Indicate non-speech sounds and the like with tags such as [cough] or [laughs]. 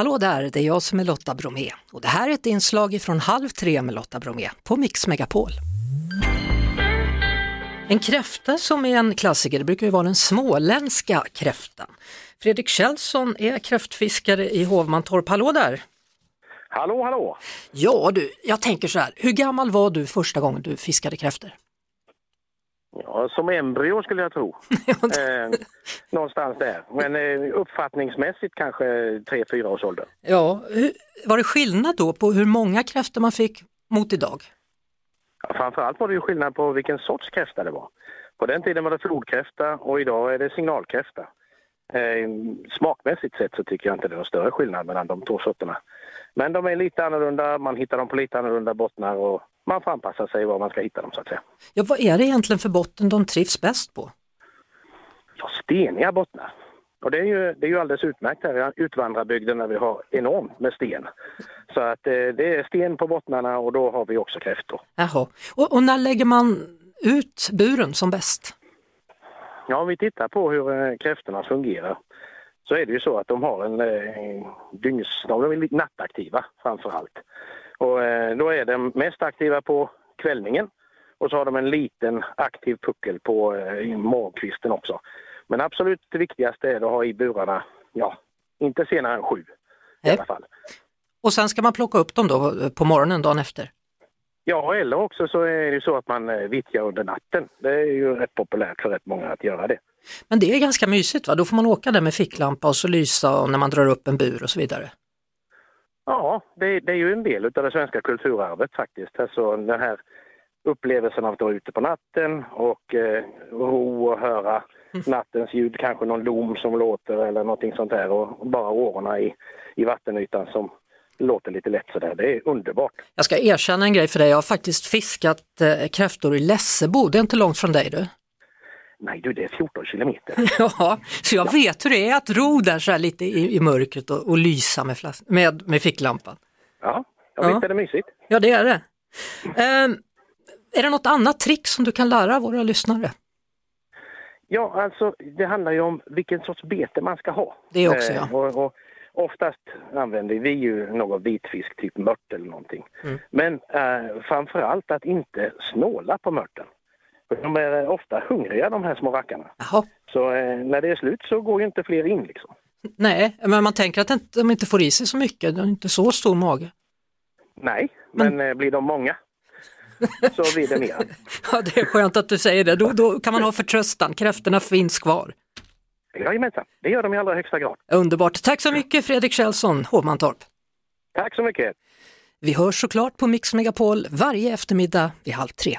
Hallå där, det är jag som är Lotta Bromé och det här är ett inslag från Halv tre med Lotta Bromé på Mix Megapol. En kräfta som är en klassiker, det brukar ju vara den småländska kräftan. Fredrik Kjellson är kräftfiskare i Hovmantorp. Hallå där! Hallå, hallå! Ja du, jag tänker så här, hur gammal var du första gången du fiskade kräftor? Ja, som embryo skulle jag tro. [laughs] eh, någonstans där. Men eh, uppfattningsmässigt kanske 3-4 års ålder. Ja, hur, var det skillnad då på hur många kräftor man fick mot idag? Ja, framförallt var det ju skillnad på vilken sorts kräfta det var. På den tiden var det flodkräfta och idag är det signalkräfta. Eh, smakmässigt sett så tycker jag inte det är någon större skillnad mellan de två sorterna. Men de är lite annorlunda, man hittar dem på lite annorlunda bottnar och man får anpassa sig var man ska hitta dem så att säga. Ja, vad är det egentligen för botten de trivs bäst på? Ja, steniga bottnar. Och det är ju, det är ju alldeles utmärkt här i utvandrarbygden där vi har enormt med sten. Så att eh, det är sten på bottnarna och då har vi också kräftor. Jaha, och, och när lägger man ut buren som bäst? Ja, om vi tittar på hur eh, kräftorna fungerar så är det ju så att de har en eh, dygns... De är nattaktiva framför allt. Och eh, då är de mest aktiva på kvällningen och så har de en liten aktiv puckel på eh, morgonkvisten också. Men absolut det viktigaste är att ha i burarna, ja, inte senare än sju i alla fall. Och sen ska man plocka upp dem då på morgonen dagen efter? Ja, eller också så är det så att man eh, vittjar under natten. Det är ju rätt populärt för rätt många att göra det. Men det är ganska mysigt va? Då får man åka där med ficklampa och så lysa när man drar upp en bur och så vidare. Ja, det, det är ju en del av det svenska kulturarvet faktiskt. Alltså den här upplevelsen av att vara ute på natten och eh, ro och höra nattens ljud, kanske någon lom som låter eller någonting sånt där och bara årorna i, i vattenytan som låter lite lätt sådär. Det är underbart. Jag ska erkänna en grej för dig, jag har faktiskt fiskat eh, kräftor i Lessebo, det är inte långt från dig du. Nej du, det är 14 kilometer. [laughs] Ja, så jag vet hur det är att ro där så här lite i, i mörkret och, och lysa med, flas- med, med ficklampan. Ja, jag Ja. visst är det mysigt. Ja, det är det. Ehm, är det något annat trick som du kan lära våra lyssnare? Ja, alltså det handlar ju om vilken sorts bete man ska ha. Det också, ja. Eh, och, och oftast använder vi ju någon vitfisk, typ mört eller någonting. Mm. Men eh, framför allt att inte snåla på mörten. De är ofta hungriga de här små rackarna. Jaha. Så eh, när det är slut så går ju inte fler in liksom. Nej, men man tänker att de inte får i sig så mycket, de har inte så stor mage. Nej, men eh, blir de många så blir det mer. [laughs] Ja, det är skönt att du säger det, då, då kan man ha förtröstan, kräftorna finns kvar. Jajamensan, det gör de i allra högsta grad. Underbart, tack så mycket Fredrik Kjellson, Hovmantorp. Tack så mycket. Vi hörs såklart på Mix Megapol varje eftermiddag vid halv tre.